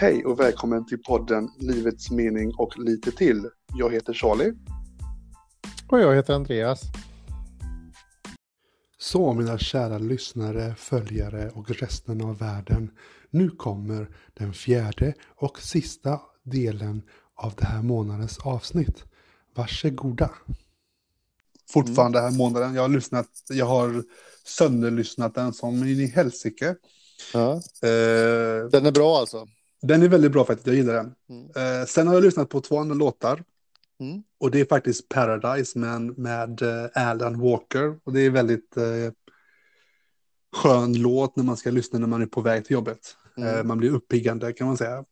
Hej och välkommen till podden Livets mening och lite till. Jag heter Charlie. Och jag heter Andreas. Så mina kära lyssnare, följare och resten av världen. Nu kommer den fjärde och sista delen av det här månadens avsnitt. Varsågoda. Fortfarande den här månaden. Jag har lyssnat, jag har sönderlyssnat den som in i helsike. Ja. Eh, Den är bra alltså. Den är väldigt bra faktiskt, jag gillar den. Mm. Eh, sen har jag lyssnat på två andra låtar. Mm. Och det är faktiskt Paradise med, med eh, Alan Walker. Och det är väldigt eh, skön låt när man ska lyssna när man är på väg till jobbet. Mm. Eh, man blir uppiggande kan man säga.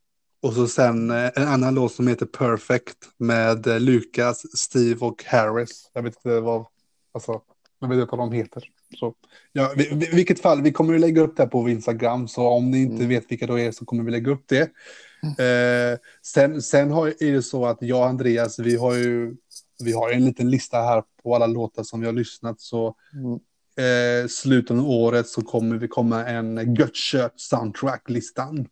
Och så sen eh, en annan låt som heter Perfect med eh, Lucas, Steve och Harris. Jag vet inte vad, alltså, jag vet inte vad de heter. Så, ja, i, i vilket fall, vi kommer att lägga upp det här på Instagram, så om ni inte Mm. vet vilka det är så kommer vi lägga upp det. Eh, sen sen har, är det så att jag och Andreas, vi har ju vi har en liten lista här på alla låtar som vi har lyssnat, så Mm. eh, slutet av året så kommer vi komma en gött soundtrack-listan.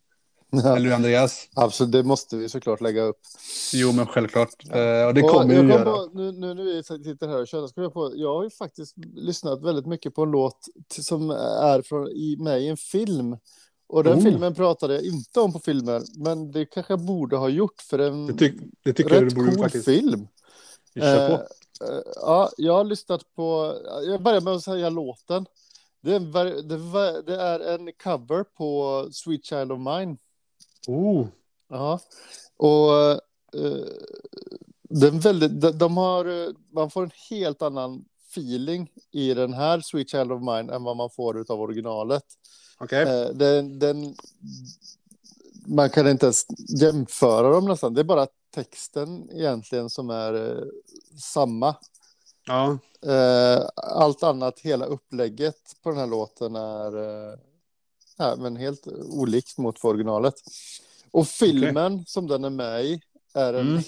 Eller Andreas? Absolut, det måste vi såklart lägga upp. Jo, men självklart. Eh, och det kommer vi göra. På, nu, nu när vi sitter här och kör, kom jag, på, jag har ju faktiskt lyssnat väldigt mycket på en låt som är från, i, med i en film. Och den Oh. filmen pratade jag inte om på filmen, men det kanske jag borde ha gjort för en Det, tyck, det tycker rätt du borde cool faktiskt. film. Vi kör på. Eh, eh, ja, jag har lyssnat på, jag börjar med att säga låten. Det är, en, det är en cover på Sweet Child of Mine. Oh, Ja, och eh, den väldigt, de, de har, eh, man får en helt annan feeling i den här Sweet Child of Mine än vad man får av originalet. okej. Eh, den, den, man kan inte ens jämföra dem nästan. Det är bara texten egentligen som är eh, samma. Ja, Eh, allt annat, hela upplägget på den här låten är, ja, men helt olikt mot för originalet. Och filmen som den är med i är en... Mm.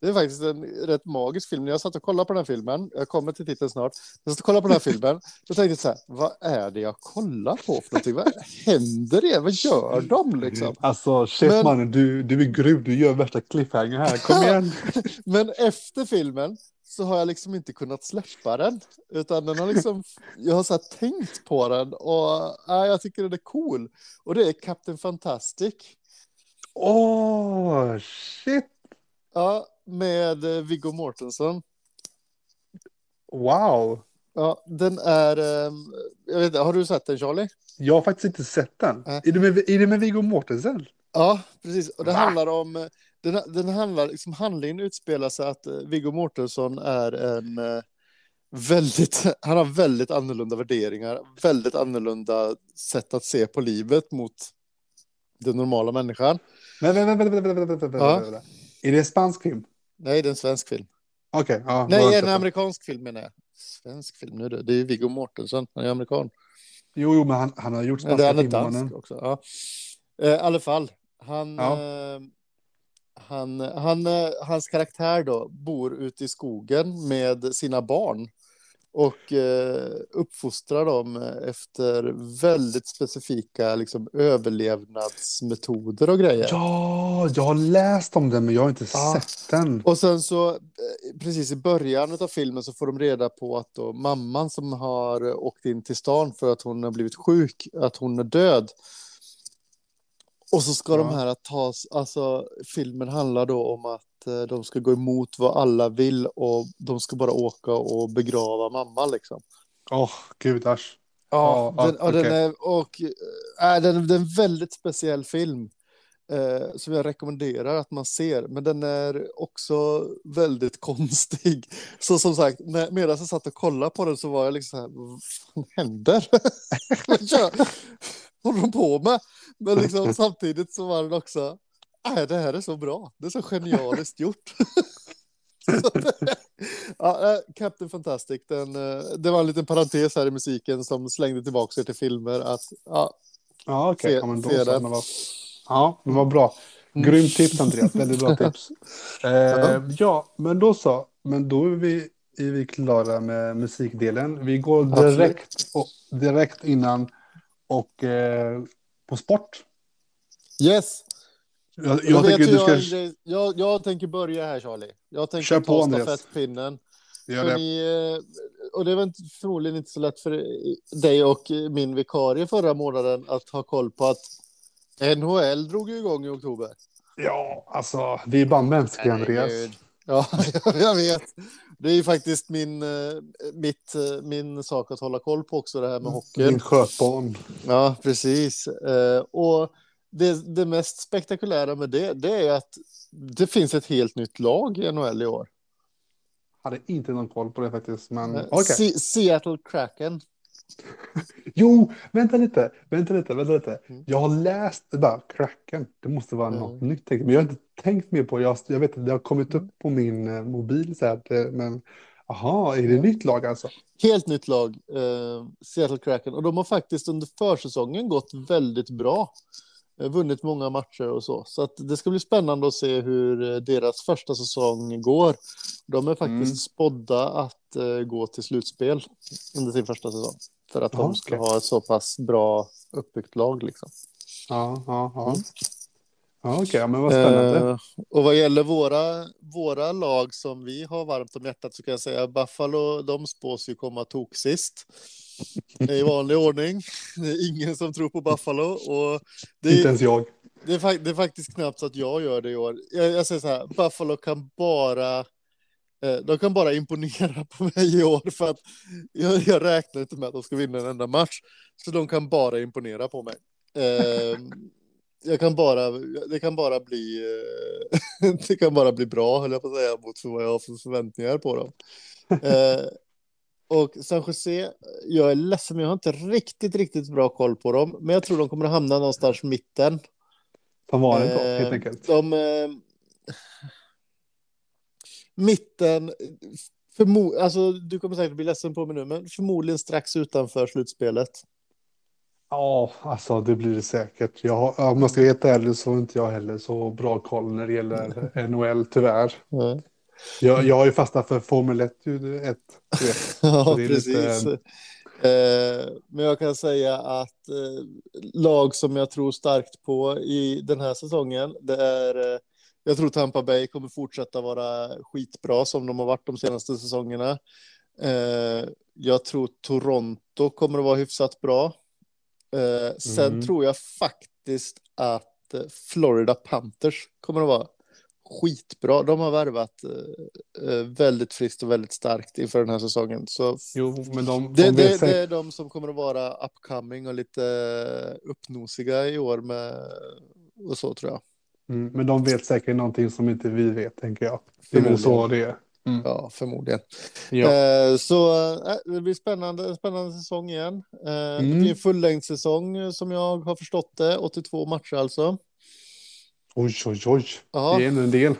Det är faktiskt en rätt magisk film. När jag satt och kollade på den här filmen, jag kommer till titeln snart, jag satt och kollade på den här filmen, då tänkte jag så här, vad är det jag kollar på för någonting? Vad händer det? Vad gör de liksom? alltså shit Men- du, du är grym. Du gör värsta cliffhanger här. Kom igen. Men efter filmen så har jag liksom inte kunnat släppa den. Utan den har liksom, jag har så tänkt på den och ja, jag tycker den är cool. Och det är Captain Fantastic. Åh, shit. Ja, med eh, Viggo Mortensen. Wow. Ja, den är, ehm, jag vet inte, har du sett den Charlie? Jag har faktiskt inte sett den. Nej. Är det med, är det med Viggo Mortensen? Ja, precis. Och det Va? handlar om, eh, den, den handlar, liksom handlingen utspelar sig att eh, Viggo Mortensen är en eh, väldigt, han har väldigt annorlunda värderingar, väldigt annorlunda sätt att se på livet mot den normala människan. Men vänta, vänta, vänta, vänta, vänta, vänta, vänta. Är det en spansk film? Nej, det är en svensk film. Okej. Okay, ja, Nej, en amerikansk film menar jag. Svensk film nu, det, det är ju Viggo Mortensen, han är amerikan. Jo, jo men han, han har gjort spanska filmer. Han är dansk också, ja. Eh, I alla fall, han... Ja. Eh, han, han, hans karaktär då bor ute i skogen med sina barn och eh, uppfostrar dem efter väldigt specifika liksom, överlevnadsmetoder och grejer. Ja, jag har läst om den, men jag har inte Ja. sett den. Och sen så eh, precis i början av filmen så får de reda på att då mamman som har åkt in till stan för att hon har blivit sjuk, att hon är död. Och så ska de Ja. här tas, alltså filmen handlar då om att eh, de ska gå emot vad alla vill och de ska bara åka och begrava mamma liksom. Åh, gudars. Ja, Ja, den, ja, och den är, och, äh, den, den är en väldigt speciell film eh, som jag rekommenderar att man ser. Men den är också väldigt konstig. Så som sagt, när, medan jag satt och kollade på den så var jag liksom så här, vad fan händer? Håller de på med? Men liksom, samtidigt så var den också, nej det här är så bra. Det är så genialiskt gjort. Ja, eh, Captain Fantastic, den, eh, det var en liten parentes här i musiken som slängde tillbaka sig till filmer. Att, ja, Ja, okej. Se- Ja, men då så. den. Ja, men vad bra. Mm. Grymt tips, Andreas. Väldigt bra tips. Eh, ja, men då så. Men då är vi, är vi klara med musikdelen. Vi går direkt, och, direkt innan och eh, på sport. Yes. Jag, Jag, ju du ska... jag, jag, jag tänker börja här Charlie. Jag tänker Kör på, ta Andreas. stafettpinnen. Gör det. ni, eh, och det var inte, förmodligen inte så lätt för dig och min vikarie förra månaden att ha koll på att NHL drog igång i oktober. Ja, alltså, vi är bara mänskliga, Andreas. Ja, jag vet. Det är ju faktiskt min, eh, mitt, eh, min sak att hålla koll på också, det här med hockeyn. Din skötbarn. Ja, precis. Eh, och det, det mest spektakulära med det, det är att det finns ett helt nytt lag i NHL i år. Hade inte någon koll på det faktiskt, men Mm. Se- Seattle Kraken. Jo, vänta lite, vänta lite, vänta lite. Mm. Jag har läst det där, cracken. Det måste vara Mm. något nytt, jag. men jag har inte tänkt mer på. Jag, jag vet att det har kommit Mm. upp på min eh, mobil så här, men aha, är det Mm. nytt lag alltså? Helt nytt lag, eh, Seattle Kraken. Och de har faktiskt under försäsongen gått väldigt bra. Eh, Vunnit många matcher och så. Så att det ska bli spännande att se hur eh, deras första säsong går. De är faktiskt Mm. spådda att eh, gå till slutspel under sin första säsong. För att Ja, de ska okej. ha ett så pass bra uppbyggt lag. Liksom. Ja, ja, ja. Mm. Ja, okej, men vad spännande. Eh, och vad gäller våra, våra lag som vi har varmt om hjärtat så kan jag säga Buffalo, de spås ju komma tok sist. I vanlig ordning. Det är ingen som tror på Buffalo. Och det, Inte är, ens jag. det, är, det är faktiskt knappt så att jag gör det i år. Jag, jag säger så här, Buffalo kan bara eh, de kan bara imponera på mig i år för att jag, jag räknar inte med att de ska vinna en enda match. Så de kan bara imponera på mig. Jag kan bara, det kan bara bli, eh, det kan bara bli bra, höll jag på att säga, mot för vad jag har för förväntningar på dem. Eh, och San Jose, jag är ledsen, men jag har inte riktigt, riktigt bra koll på dem. Men jag tror de kommer att hamna någonstans mitten. Som vanligt då, Eh, helt enkelt. De, eh, mitten, förmo- alltså, du kommer säkert bli ledsen på mig nu, men förmodligen strax utanför slutspelet. Ja, alltså det blir det säkert. Jag har, om jag ska vara helt ärlig så har inte jag heller så bra koll när det gäller NHL, tyvärr. Ja. Jag, jag har ju fastnat för Formel 1, ju, du vet. Du vet. Ja, det är precis. lite- Eh, men jag kan säga att eh, lag som jag tror starkt på i den här säsongen, det är eh, jag tror Tampa Bay kommer fortsätta vara skitbra som de har varit de senaste säsongerna. Jag tror Toronto kommer att vara hyfsat bra. Eh, sen Mm. tror jag faktiskt att eh, Florida Panthers kommer att vara skitbra. De har värvat eh, väldigt friskt och väldigt starkt inför den här säsongen. Så Jo, men de, det, de det, det är de som kommer att vara upcoming och lite uppnosiga i år med och så tror jag. Mm, men de vet säkert någonting som inte vi vet, tänker jag. Det är väl så det är. Mm. Ja, förmodligen. Ja. Eh, så eh, det blir spännande, en spännande säsong igen. Eh, Det Mm. blir en fullängdssäsong eh, som jag har förstått det. 82 matcher alltså. Oj, oj, oj. Ja, Det är ändå en del.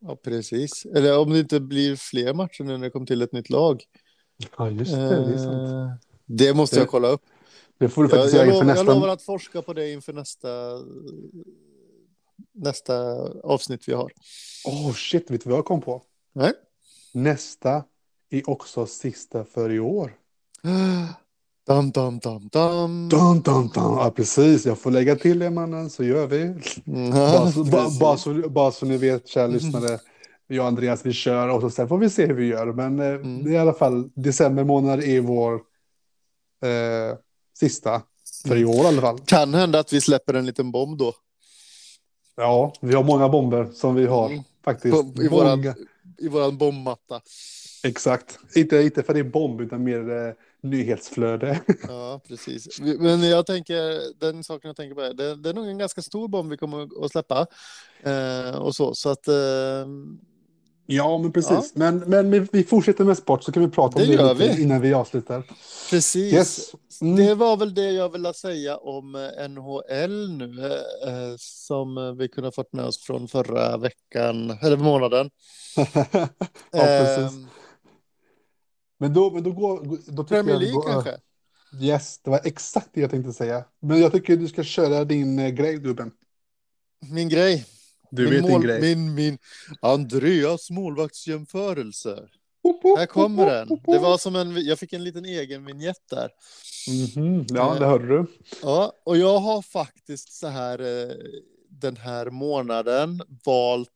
ja, precis. Eller om det inte blir fler matcher nu när det kommer till ett nytt lag. Ja, just det. Det är sant. Eh, Det måste jag Det- kolla upp. Det får du Jag, faktiskt jag, göra lov, inför jag lovar nästa. att forska på det inför nästa, nästa avsnitt vi har. Åh, shit. Vet du vad jag kom på? Nej? Nästa är också sista för i år. Dam, dam, dam, dam. Dun, dun, dun. Ja, precis. Jag får lägga till det, mannen, så gör vi. Mm, Bara så, bara, så, bara så ni vet, kära lyssnare. Jag och Andreas, vi kör och så sen får vi se hur vi gör. Men eh, Mm. det är i alla fall, december månad är vår eh, sista för i Mm. år i alla fall. Kan hända att vi släpper en liten bomb då. Ja, vi har många bomber som vi har Mm. faktiskt. I Många. I våran bombmatta. Exakt. Inte, inte för det är bomb, utan mer eh, nyhetsflöde. Ja, precis. Men jag tänker, den saken jag tänker på är, det, det är nog en ganska stor bomb vi kommer att släppa. Eh, och så, så att... Eh, ja, men precis. Ja. Men, men vi- fortsätter med sport så kan vi prata om Det det, gör lite vi. innan vi avslutar. precis. Yes. Mm. Det var väl det jag ville säga om eh, NHL nu, eh, som eh, vi kunde ha fått med oss från förra veckan, eller månaden. ja, precis. Ehm, Men då, men då går... Då tycker Premier League går- kanske? Yes, det var exakt det jag tänkte säga. Men jag tycker du ska köra din eh, grej, gubben. Min grej. Du min vet din mål- grej. Min, min Andreas målvaktsjämförelse. Här kommer den. Det var som en, jag fick en liten egen vignett där. Mhm, Ja, det hörde du. Ja, och jag har faktiskt så här, eh, den här månaden valt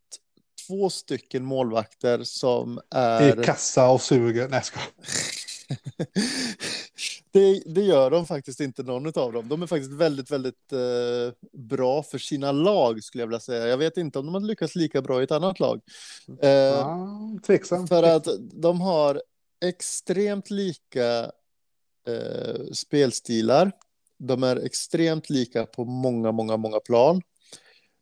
två stycken målvakter som är... I kassa och suger. Nej, jag. det, det gör de faktiskt inte, någon av dem. De är faktiskt väldigt, väldigt eh, bra för sina lag, skulle jag vilja säga. Jag vet inte om de har lyckats lika bra i ett annat lag. Eh, Ja, tveksam. för att de har extremt lika eh, spelstilar. De är extremt lika på många, många, många plan.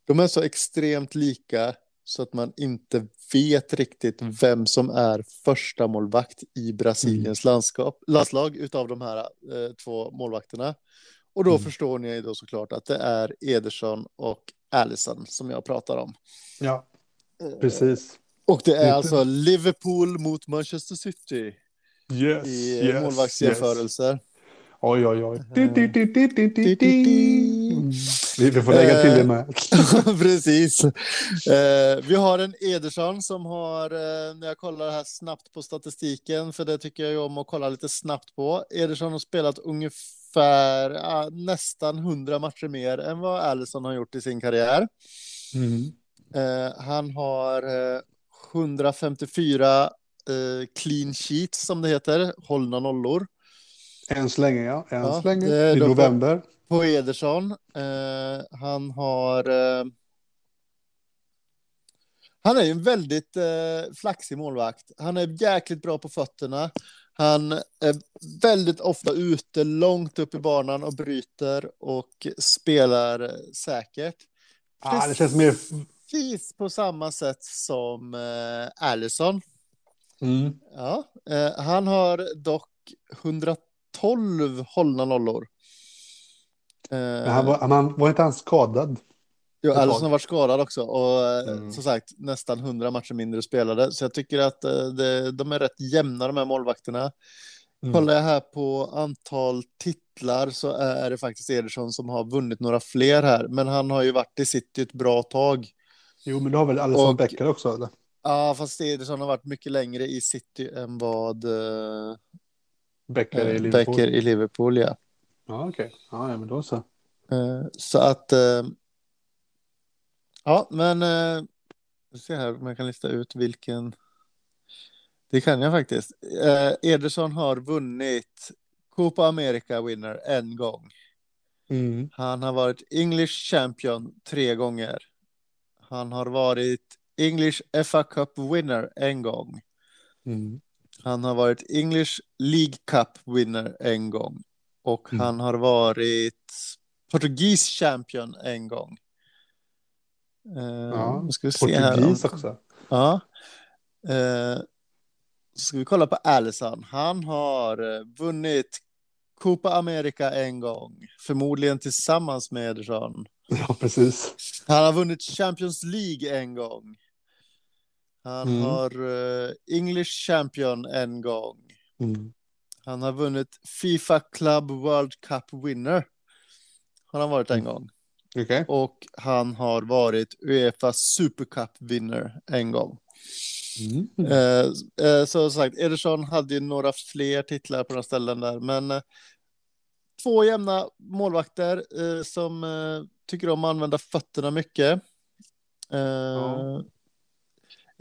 De är så extremt lika så att man inte vet riktigt vem som är första målvakt i Brasiliens landskap, landslag utav de här eh, två målvakterna. Och då Mm. förstår ni då såklart att det är Ederson och Allison som jag pratar om. Ja, precis. Och det är alltså Liverpool mot Manchester City Yes, i yes, målvaktsjämförelser. Oj, oj, oj. Eh. Vi får lägga till det med. Precis. Eh, vi har en Ederson som har, eh, när jag kollar här snabbt på statistiken, för det tycker jag ju om att kolla lite snabbt på. Ederson har spelat ungefär nästan 100 matcher mer än vad Allison har gjort i sin karriär. Mm. Eh, han har eh, 154 eh, clean sheets som det heter, hållna nollor. Än så länge, ja. Än Ja, så länge. I november. På Ederson. Eh, han har... Eh, han är ju en väldigt eh, flaxig målvakt. Han är jäkligt bra på fötterna. Han är väldigt ofta ute långt upp i banan och bryter och spelar säkert. Ah, det känns mer... Precis på samma sätt som eh, Allison. Mm. Ja, eh, han har dock 112 hållna nollor. Eh, Men han var, han var inte han skadad? Jo, Alisson tag. har varit skadad också och eh, Mm. som sagt nästan 100 matcher mindre spelade. Så jag tycker att eh, det, de är rätt jämna de här målvakterna. Mm. Kollar jag här på antal titlar så är det faktiskt Ederson som har vunnit några fler här. Men han har ju varit i City ett bra tag. Jo, men du har väl Alisson Becker också? Eller? Ja, fast Ederson har varit mycket längre i City än vad Becker i Liverpool? Becker i Liverpool, ja. Ja, okej. Ja, ja, men då så. Eh, Så att... eh, Ja, men... eh, Vi ser här om jag kan lista ut vilken... Det kan jag faktiskt. Ederson har vunnit Copa America winner en gång. Mm. Han har varit English champion tre gånger. Han har varit English FA Cup winner en gång. Mm. Han har varit English League Cup winner en gång. Och Mm. han har varit Portugis champion en gång. Uh, Ja, nu ska vi se här. Om, också. ja. Så ska vi kolla på Allison. Han har eh, vunnit Copa America en gång. Förmodligen tillsammans med Ederson. Ja, precis. Han har vunnit Champions League en gång. Han Mm. har eh, English champion en gång. Mm. Han har vunnit Fifa Club World Cup winner. Har han varit en Mm. gång. Okej. Och han har varit Uefa Super Cup winner en gång. Mm. Eh, eh, så som sagt, Ederson hade ju några fler titlar på några ställen där. Men eh, två jämna målvakter eh, som eh, tycker om att använda fötterna mycket. Eh, Ja.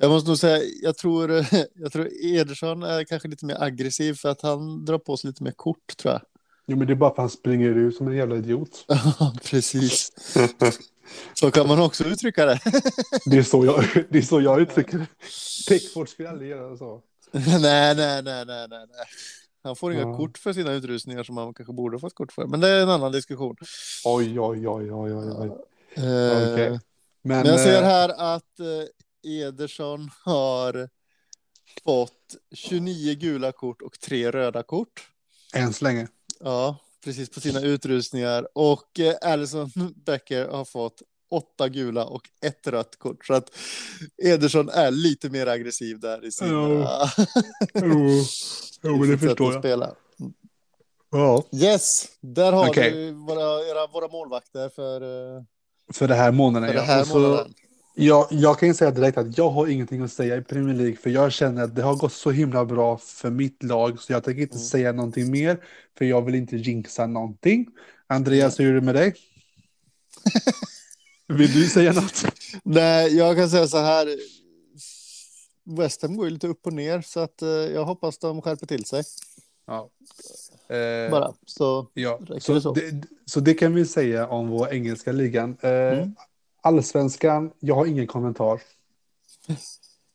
Jag måste nog säga, jag tror, jag tror Ederson är kanske lite mer aggressiv för att han drar på sig lite mer kort tror jag. Jo, men det är bara för att han springer ut som en jävla idiot. Ja, precis. Så kan man också uttrycka det. Det är så jag, det är så jag uttrycker det. Pickford skulle aldrig göra så. nej, nej, nej, nej, nej. Han får inga Ja. kort för sina utrustningar som han kanske borde fått kort för. Men det är en annan diskussion. Oj, oj, oj, oj, oj. oj. Eh, Okej. Men jag ser eh, här att eh, Ederson har fått 29 gula kort och tre röda kort. Än så länge. Ja, precis på sina utrustningar. Och eh, Alison Becker har fått åtta gula och ett rött kort. Så att Ederson är lite mer aggressiv där i sin, Ja. eh, Jo, jo i men det förstår jag. spela. Ja. Yes, där har Okej. du våra, era, våra målvakter för, eh, För det här månaden. för det ja. här så- månaden. Jag, jag kan ju säga direkt att jag har ingenting att säga i Premier League för jag känner att det har gått så himla bra för mitt lag så jag tänker inte Mm. säga någonting mer för jag vill inte jinxa någonting. Andreas, hur är det med dig? Vill du säga något? Nej, jag kan säga så här. West Ham går ju lite upp och ner så att eh, jag hoppas de skärper till sig. Ja. Eh, Bara så. ja. räcker Så, det så. det, så det kan vi säga om vår engelska ligan. Eh, Mm. Allsvenskan, jag har ingen kommentar.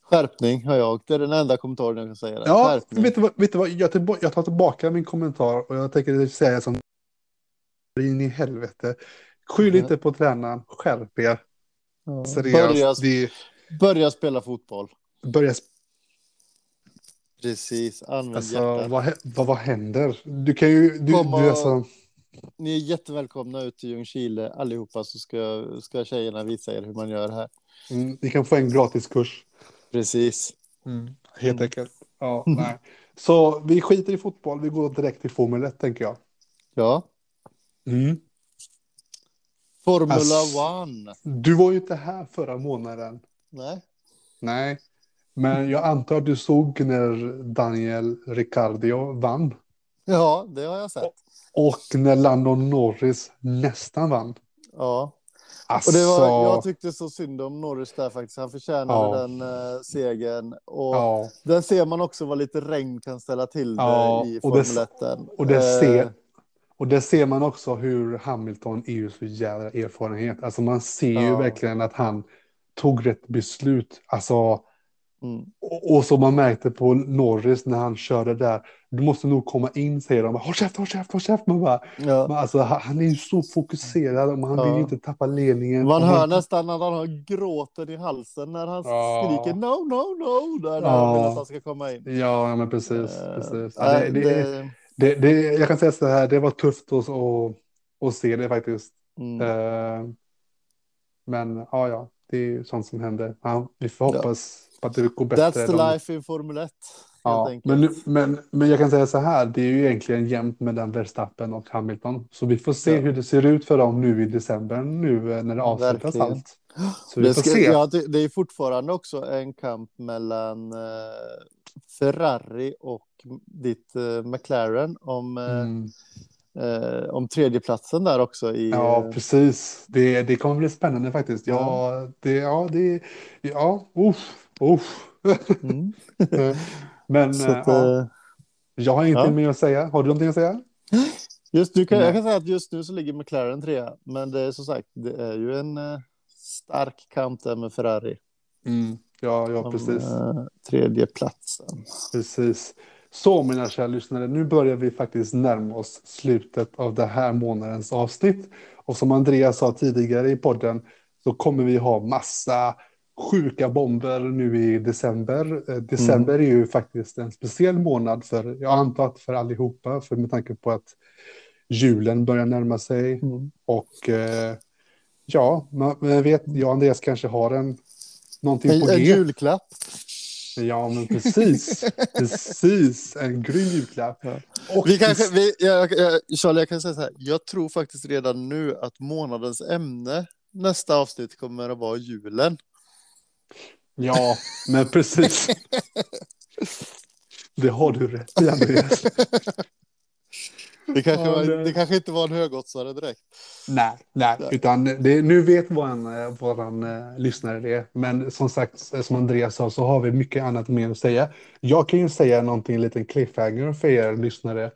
Skärpning har jag. Det är den enda kommentaren jag kan säga. Ja, Skärpning. vet du vad, vet du vad? Jag, tillba- jag tar tillbaka min kommentar och jag tänker säga som in i helvete. Skyll Mm. inte på tränaren, skärp er. Ja. Seriöst. Börja, Det börja spela fotboll. börjar Precis, använd Alltså, hjärtat. vad, vad, vad händer? Du kan ju... Du, Kom du, alltså, Ni är jättevälkomna ut till Ljungskile allihopa så ska, ska tjejerna visa er hur man gör här. mm, ni kan få en gratis kurs. Precis. Helt enkelt. Ja, nej. Så vi skiter i fotboll, vi går direkt till Formel 1 tänker jag. Ja. Formula Alltså- One. Du var ju inte här förra månaden. Nej. Nej. Men jag antar att du såg när Daniel Ricciardo vann. Ja, det har jag sett. Och när Landon Norris nästan vann. Ja. Alltså, Och det var, jag tyckte så synd om Norris där faktiskt. Han förtjänade Ja. den uh, segern. Och ja, där ser man också vad lite regn kan ställa till det Ja, i och det- Formel 1. och det Eh, ser, och det ser man också hur Hamilton är ju så jävla erfarenhet. Alltså man ser ju verkligen att han tog rätt beslut. Alltså, Mm. och, och som man märkte på Norris när han körde där. Du måste nog komma in, säger de. Håll käft, håll käft, håll käft. Man bara, Ja. men alltså, han är ju så fokuserad och han Ja. vill ju inte tappa ledningen. Man hör nästan att han har gråten i halsen när han Ja. skriker no, no, no. Där, Ja. han vill att han ska komma in. Ja, men precis. Eh, precis. Nej, det, det, det- det, jag kan säga så här, det var tufft att, att, att se det faktiskt. mm. Eh, men ja, ja, det är ju sånt som händer. Ja, vi får hoppas går bättre. That's the de- life in Formel 1. Ja, men, nu, men, men jag kan säga så här, det är ju egentligen jämnt mellan Verstappen och Hamilton. Så vi får se Ja. hur det ser ut för dem nu i december, nu eh, när det avslutas Verkligen. allt. Så vi Det, får ska, se. ja, det, det är fortfarande också en kamp mellan eh, Ferrari och ditt eh, McLaren om, eh, Mm. eh, om tredjeplatsen där också. I, Ja, eh, precis. Det, det kommer bli spännande faktiskt. Ja, det, ja, det, ja, uff, uff. mm. Men Så att, ja, eh, jag har ingenting ja. mer att säga. Har du någonting att säga? just nu kan, jag kan säga att just nu så ligger McLaren trea. Men det är som sagt, det är ju en eh, stark kamp där med Ferrari. Ja, ja, om, precis. eh, tredjeplatsen. Precis. Så mina kära lyssnare, nu börjar vi faktiskt närma oss slutet av det här månadens avsnitt. Och som Andreas sa tidigare i podden så kommer vi ha massa sjuka bomber nu i december. Eh, December är ju faktiskt en speciell månad för, jag antar att för allihopa, för med tanke på att julen börjar närma sig. Mm. Och eh, ja, man, man vet, jag och Andreas kanske har en någonting En, på en G. julklapp. Ja, men precis. precis. En grym julklapp. Ja. Och Vi kanske, vi, jag, jag, Charlie, jag kan säga så här. Jag tror faktiskt redan nu att månadens ämne nästa avsnitt kommer att vara julen. Ja, men precis. Det har du rätt i, Andreas. Det kanske, var, det- kanske inte var en högoddsare direkt. Nej, nej, Nej. utan det, nu vet våran, eh, våran eh, lyssnare det. Men som sagt, eh, som Andreas sa, så har vi mycket annat mer att säga. Jag kan ju säga någonting, en liten cliffhanger för er lyssnare.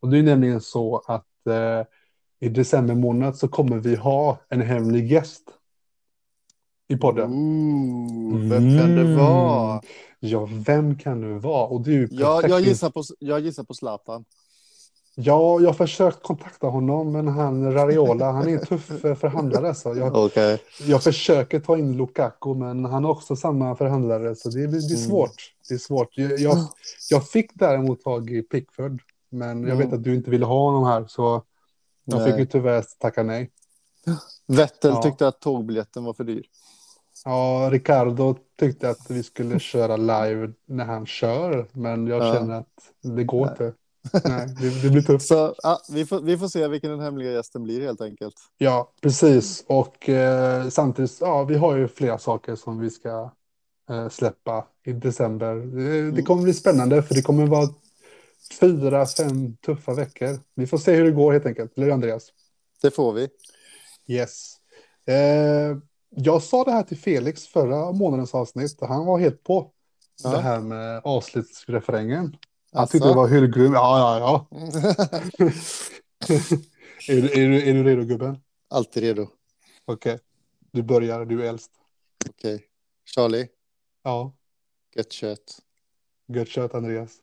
Och det är nämligen så att eh, i december månad så kommer vi ha en hemlig gäst i podden. Ooh, vem kan det vara? Ja, vem kan det vara? Och det är Jag, jag, gissar på, jag gissar på Zlatan. Ja, jag har försökt kontakta honom, men han Rariola, han är en tuff eh, förhandlare. Så jag, Okej. jag försöker ta in Lukaku, men han är också samma förhandlare, så det, det är Mm. svårt. Det är svårt. Jag, jag, jag fick däremot tag i Pickford, men jag Mm. vet att du inte ville ha honom här, så jag Nej. fick ju tyvärr tacka nej. Vettel Ja. tyckte att tågbiljetten var för dyr. Ja, Ricardo tyckte att vi skulle köra live när han kör, men jag Ja. känner att det går inte. Nej, det, det blir tufft. Så ja, vi, får, vi får se vilken den hemliga gästen blir helt enkelt. Ja, precis. Och eh, samtidigt, ja, vi har ju flera saker som vi ska eh, släppa i december. Det, det kommer bli spännande, för det kommer vara fyra, fem tuffa veckor. Vi får se hur det går helt enkelt. Eller Andreas? Det får vi. Yes. Eh, jag sa det här till Felix förra månadens avsnitt och han var helt på. Ja. Det här med avslutsrefrängen. Han tyckte det var hur grym. Ja, ja, ja. är, du, är, du, är du redo gubben? Alltid redo. Okej. Du börjar, du är äldst. Okej. Charlie, Ja, gött kött. gött kött Andreas.